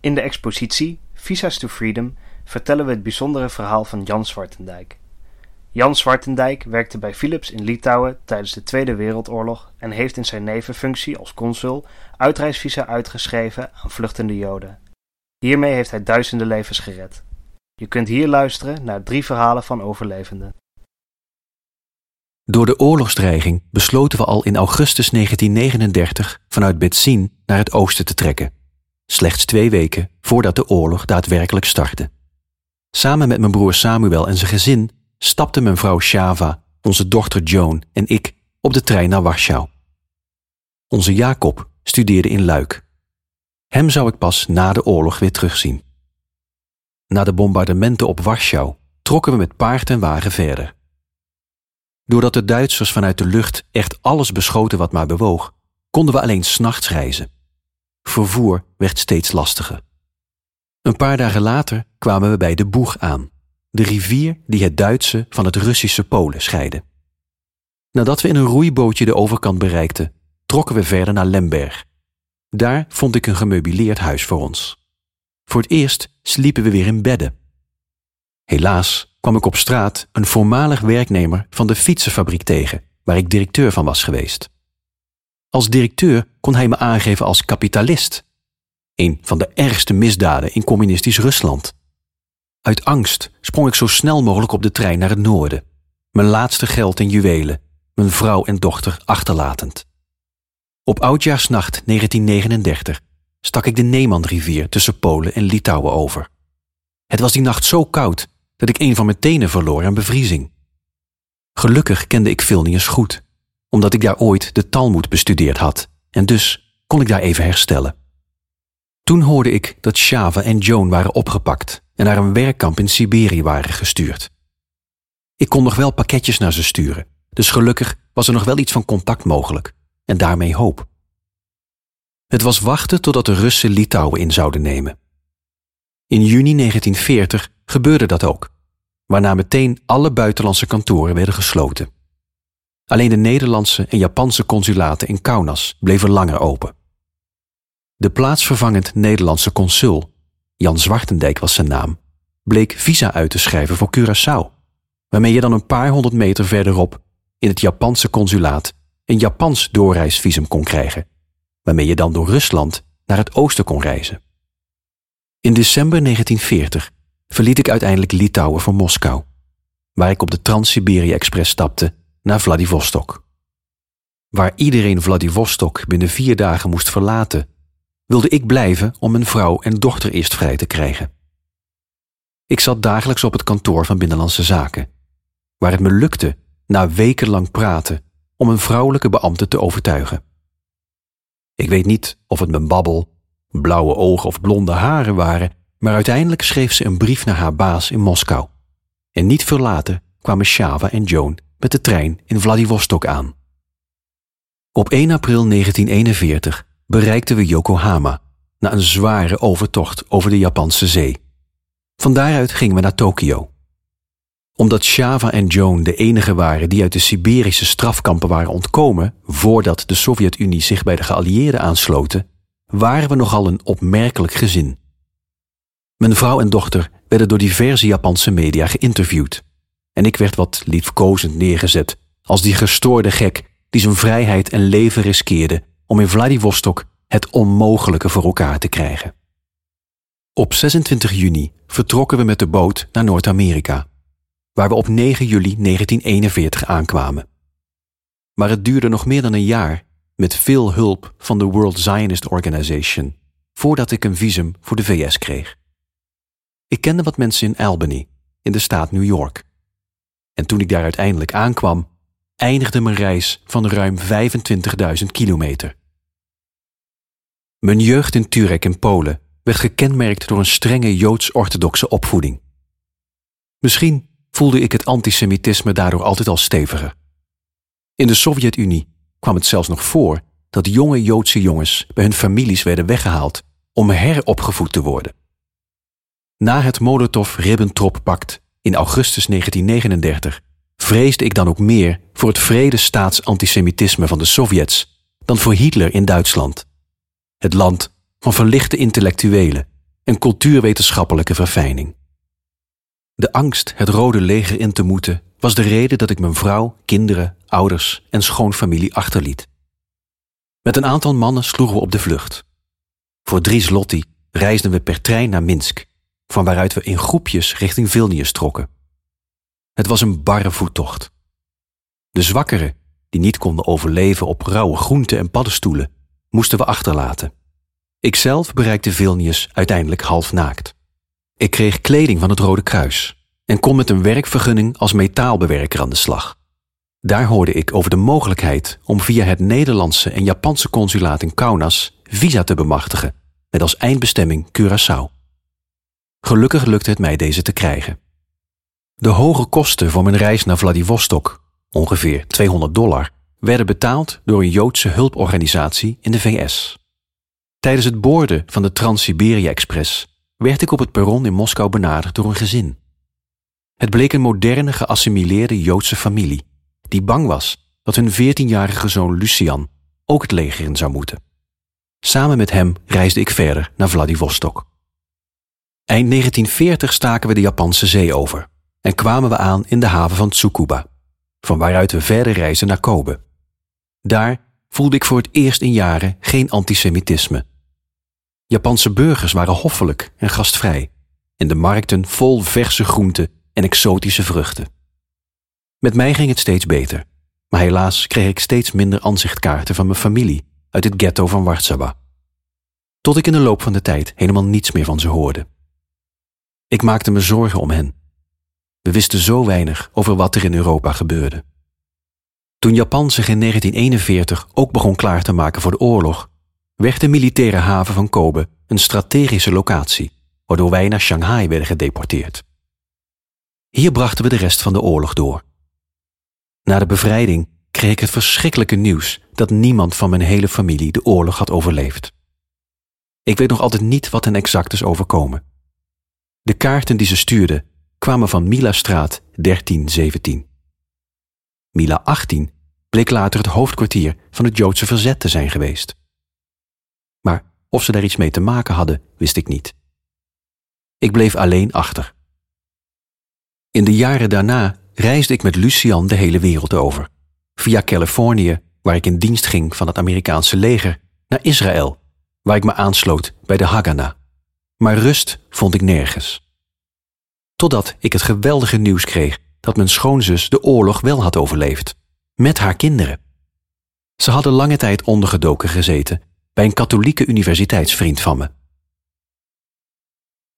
In de expositie Visas to Freedom vertellen we het bijzondere verhaal van Jan Zwartendijk. Jan Zwartendijk werkte bij Philips in Litouwen tijdens de Tweede Wereldoorlog en heeft in zijn nevenfunctie als consul uitreisvisa uitgeschreven aan vluchtende Joden. Hiermee heeft hij duizenden levens gered. Je kunt hier luisteren naar drie verhalen van overlevenden. Door de oorlogsdreiging besloten we al in augustus 1939 vanuit Betzin naar het oosten te trekken. Slechts twee weken voordat de oorlog daadwerkelijk startte. Samen met mijn broer Samuel en zijn gezin stapten mijn vrouw Shava, onze dochter Joan en ik op de trein naar Warschau. Onze Jacob studeerde in Luik. Hem zou ik pas na de oorlog weer terugzien. Na de bombardementen op Warschau trokken we met paard en wagen verder. Doordat de Duitsers vanuit de lucht echt alles beschoten wat maar bewoog, konden we alleen s'nachts reizen. Vervoer werd steeds lastiger. Een paar dagen later kwamen we bij de Boeg aan, de rivier die het Duitse van het Russische Polen scheidde. Nadat we in een roeibootje de overkant bereikten, trokken we verder naar Lemberg. Daar vond ik een gemeubileerd huis voor ons. Voor het eerst sliepen we weer in bedden. Helaas kwam ik op straat een voormalig werknemer van de fietsenfabriek tegen, waar ik directeur van was geweest. Als directeur kon hij me aangeven als kapitalist, een van de ergste misdaden in communistisch Rusland. Uit angst sprong ik zo snel mogelijk op de trein naar het noorden, mijn laatste geld en juwelen, mijn vrouw en dochter achterlatend. Op oudjaarsnacht 1939 stak ik de Neemanrivier tussen Polen en Litouwen over. Het was die nacht zo koud dat ik een van mijn tenen verloor aan bevriezing. Gelukkig kende ik Vilnius goed, omdat ik daar ooit de Talmud bestudeerd had en dus kon ik daar even herstellen. Toen hoorde ik dat Shava en Joan waren opgepakt en naar een werkkamp in Siberië waren gestuurd. Ik kon nog wel pakketjes naar ze sturen, dus gelukkig was er nog wel iets van contact mogelijk en daarmee hoop. Het was wachten totdat de Russen Litouwen in zouden nemen. In juni 1940 gebeurde dat ook, waarna meteen alle buitenlandse kantoren werden gesloten. Alleen de Nederlandse en Japanse consulaten in Kaunas bleven langer open. De plaatsvervangend Nederlandse consul, Jan Zwartendijk was zijn naam, bleek visa uit te schrijven voor Curaçao, waarmee je dan een paar honderd meter verderop in het Japanse consulaat een Japans doorreisvisum kon krijgen, waarmee je dan door Rusland naar het oosten kon reizen. In december 1940 verliet ik uiteindelijk Litouwen voor Moskou, waar ik op de Trans-Siberië Express stapte naar Vladivostok. Waar iedereen Vladivostok binnen vier dagen moest verlaten, wilde ik blijven om mijn vrouw en dochter eerst vrij te krijgen. Ik zat dagelijks op het kantoor van Binnenlandse Zaken, waar het me lukte na wekenlang praten om een vrouwelijke beambte te overtuigen. Ik weet niet of het mijn babbel, blauwe ogen of blonde haren waren, maar uiteindelijk schreef ze een brief naar haar baas in Moskou. En niet veel later kwamen Shava en Joan met de trein in Vladivostok aan. Op 1 april 1941 bereikten we Yokohama na een zware overtocht over de Japanse zee. Van daaruit gingen we naar Tokio. Omdat Shava en Joan de enige waren die uit de Siberische strafkampen waren ontkomen voordat de Sovjet-Unie zich bij de geallieerden aansloten, waren we nogal een opmerkelijk gezin. Mijn vrouw en dochter werden door diverse Japanse media geïnterviewd. En ik werd wat liefkozend neergezet als die gestoorde gek die zijn vrijheid en leven riskeerde om in Vladivostok het onmogelijke voor elkaar te krijgen. Op 26 juni vertrokken we met de boot naar Noord-Amerika, waar we op 9 juli 1941 aankwamen. Maar het duurde nog meer dan een jaar, met veel hulp van de World Zionist Organization, voordat ik een visum voor de VS kreeg. Ik kende wat mensen in Albany, in de staat New York. En toen ik daar uiteindelijk aankwam, eindigde mijn reis van ruim 25.000 kilometer. Mijn jeugd in Turek in Polen werd gekenmerkt door een strenge joods-orthodoxe opvoeding. Misschien voelde ik het antisemitisme daardoor altijd al steviger. In de Sovjet-Unie kwam het zelfs nog voor dat jonge Joodse jongens bij hun families werden weggehaald om heropgevoed te worden. Na het Molotov-Ribbentrop-pact in augustus 1939 vreesde ik dan ook meer voor het vrede-staats-antisemitisme van de Sovjets dan voor Hitler in Duitsland. Het land van verlichte intellectuelen een cultuurwetenschappelijke verfijning. De angst het Rode Leger in te moeten was de reden dat ik mijn vrouw, kinderen, ouders en schoonfamilie achterliet. Met een aantal mannen sloegen we op de vlucht. Voor drie zloty reisden we per trein naar Minsk, van waaruit we in groepjes richting Vilnius trokken. Het was een barre voettocht. De zwakkeren, die niet konden overleven op rauwe groenten en paddenstoelen, moesten we achterlaten. Ikzelf bereikte Vilnius uiteindelijk half naakt. Ik kreeg kleding van het Rode Kruis en kon met een werkvergunning als metaalbewerker aan de slag. Daar hoorde ik over de mogelijkheid om via het Nederlandse en Japanse consulaat in Kaunas visa te bemachtigen, met als eindbestemming Curaçao. Gelukkig lukte het mij deze te krijgen. De hoge kosten voor mijn reis naar Vladivostok, ongeveer 200 dollar, werden betaald door een Joodse hulporganisatie in de VS. Tijdens het boorden van de Trans-Siberia-express werd ik op het perron in Moskou benaderd door een gezin. Het bleek een moderne geassimileerde Joodse familie, die bang was dat hun 14-jarige zoon Lucian ook het leger in zou moeten. Samen met hem reisde ik verder naar Vladivostok. Eind 1940 staken we de Japanse zee over en kwamen we aan in de haven van Tsukuba, van waaruit we verder reisden naar Kobe. Daar voelde ik voor het eerst in jaren geen antisemitisme. Japanse burgers waren hoffelijk en gastvrij en de markten vol verse groenten en exotische vruchten. Met mij ging het steeds beter, maar helaas kreeg ik steeds minder aanzichtkaarten van mijn familie uit het ghetto van Warzawa. Tot ik in de loop van de tijd helemaal niets meer van ze hoorde. Ik maakte me zorgen om hen. We wisten zo weinig over wat er in Europa gebeurde. Toen Japan zich in 1941 ook begon klaar te maken voor de oorlog, werd de militaire haven van Kobe een strategische locatie, waardoor wij naar Shanghai werden gedeporteerd. Hier brachten we de rest van de oorlog door. Na de bevrijding kreeg ik het verschrikkelijke nieuws dat niemand van mijn hele familie de oorlog had overleefd. Ik weet nog altijd niet wat hen exact is overkomen. De kaarten die ze stuurden kwamen van Mila Straat 1317. Mila 18 bleek later het hoofdkwartier van het Joodse verzet te zijn geweest. Maar of ze daar iets mee te maken hadden, wist ik niet. Ik bleef alleen achter. In de jaren daarna reisde ik met Lucian de hele wereld over, via Californië, waar ik in dienst ging van het Amerikaanse leger, naar Israël, waar ik me aansloot bij de Haganah. Maar rust vond ik nergens. Totdat ik het geweldige nieuws kreeg dat mijn schoonzus de oorlog wel had overleefd, met haar kinderen. Ze hadden lange tijd ondergedoken gezeten bij een katholieke universiteitsvriend van me.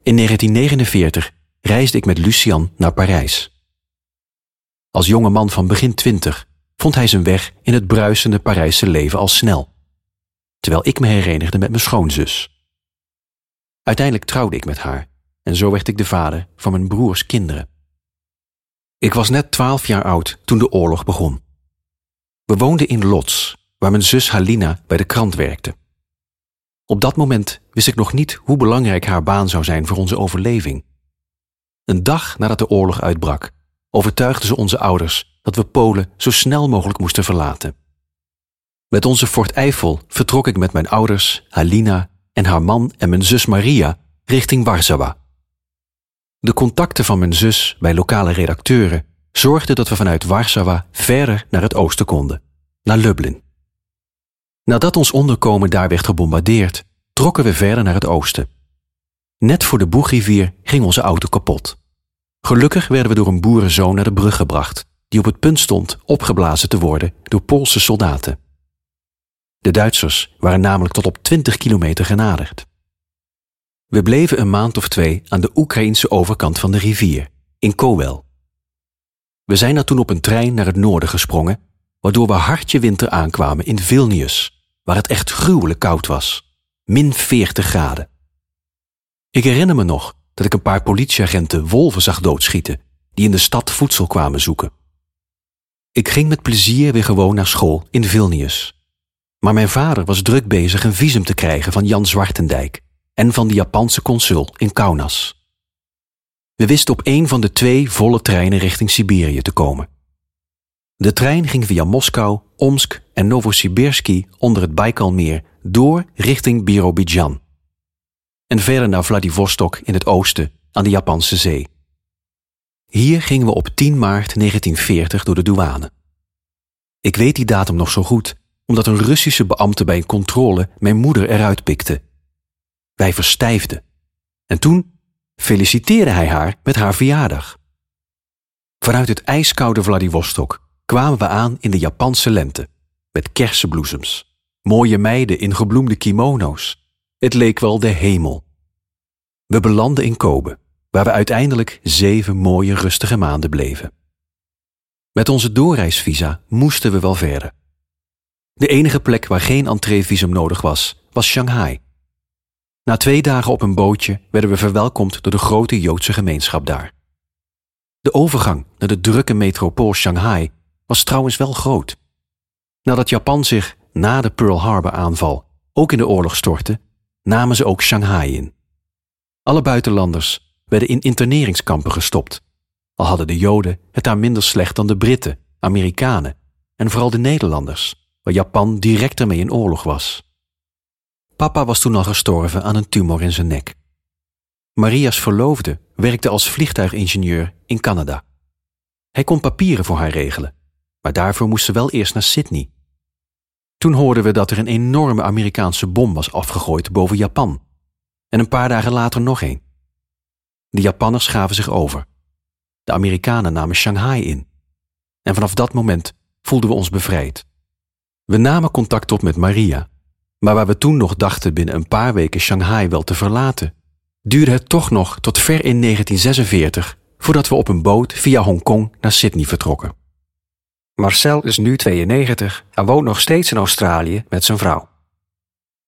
In 1949 reisde ik met Lucian naar Parijs. Als jonge man van begin twintig vond hij zijn weg in het bruisende Parijse leven al snel, terwijl ik me herenigde met mijn schoonzus. Uiteindelijk trouwde ik met haar en zo werd ik de vader van mijn broers kinderen. Ik was net twaalf jaar oud toen de oorlog begon. We woonden in Lots, waar mijn zus Halina bij de krant werkte. Op dat moment wist ik nog niet hoe belangrijk haar baan zou zijn voor onze overleving. Een dag nadat de oorlog uitbrak, overtuigden ze onze ouders dat we Polen zo snel mogelijk moesten verlaten. Met onze Fort Eiffel vertrok ik met mijn ouders, Halina en haar man en mijn zus Maria richting Warzawa. De contacten van mijn zus bij lokale redacteuren zorgden dat we vanuit Warzawa verder naar het oosten konden, naar Lublin. Nadat ons onderkomen daar werd gebombardeerd, trokken we verder naar het oosten. Net voor de Boegrivier ging onze auto kapot. Gelukkig werden we door een boerenzoon naar de brug gebracht, die op het punt stond opgeblazen te worden door Poolse soldaten. De Duitsers waren namelijk tot op 20 kilometer genaderd. We bleven een maand of twee aan de Oekraïnse overkant van de rivier, in Kowel. We zijn daar toen op een trein naar het noorden gesprongen, waardoor we hartje winter aankwamen in Vilnius, waar het echt gruwelijk koud was, min 40 graden. Ik herinner me nog dat ik een paar politieagenten wolven zag doodschieten, die in de stad voedsel kwamen zoeken. Ik ging met plezier weer gewoon naar school in Vilnius. Maar mijn vader was druk bezig een visum te krijgen van Jan Zwartendijk en van de Japanse consul in Kaunas. We wisten op een van de twee volle treinen richting Siberië te komen. De trein ging via Moskou, Omsk en Novosibirsky onder het Baikalmeer door richting Birobidjan. en verder naar Vladivostok in het oosten aan de Japanse zee. Hier gingen we op 10 maart 1940 door de douane. Ik weet die datum nog zo goed, omdat een Russische beambte bij een controle mijn moeder eruit pikte. Wij verstijfden. En toen feliciteerde hij haar met haar verjaardag. Vanuit het ijskoude Vladivostok kwamen we aan in de Japanse lente, met kersenbloesems, mooie meiden in gebloemde kimono's. Het leek wel de hemel. We belanden in Kobe, waar we uiteindelijk zeven mooie rustige maanden bleven. Met onze doorreisvisa moesten we wel verder. De enige plek waar geen entreevisum nodig was, was Shanghai. Na twee dagen op een bootje werden we verwelkomd door de grote Joodse gemeenschap daar. De overgang naar de drukke metropool Shanghai was trouwens wel groot. Nadat Japan zich na de Pearl Harbor aanval ook in de oorlog stortte, namen ze ook Shanghai in. Alle buitenlanders werden in interneringskampen gestopt, al hadden de Joden het daar minder slecht dan de Britten, Amerikanen en vooral de Nederlanders, waar Japan direct ermee in oorlog was. Papa was toen al gestorven aan een tumor in zijn nek. Maria's verloofde werkte als vliegtuigingenieur in Canada. Hij kon papieren voor haar regelen, maar daarvoor moest ze wel eerst naar Sydney. Toen hoorden we dat er een enorme Amerikaanse bom was afgegooid boven Japan. En een paar dagen later nog een. De Japanners gaven zich over. De Amerikanen namen Shanghai in. En vanaf dat moment voelden we ons bevrijd. We namen contact op met Maria, maar waar we toen nog dachten binnen een paar weken Shanghai wel te verlaten, duurde het toch nog tot ver in 1946 voordat we op een boot via Hongkong naar Sydney vertrokken. Marcel is nu 92 en woont nog steeds in Australië met zijn vrouw.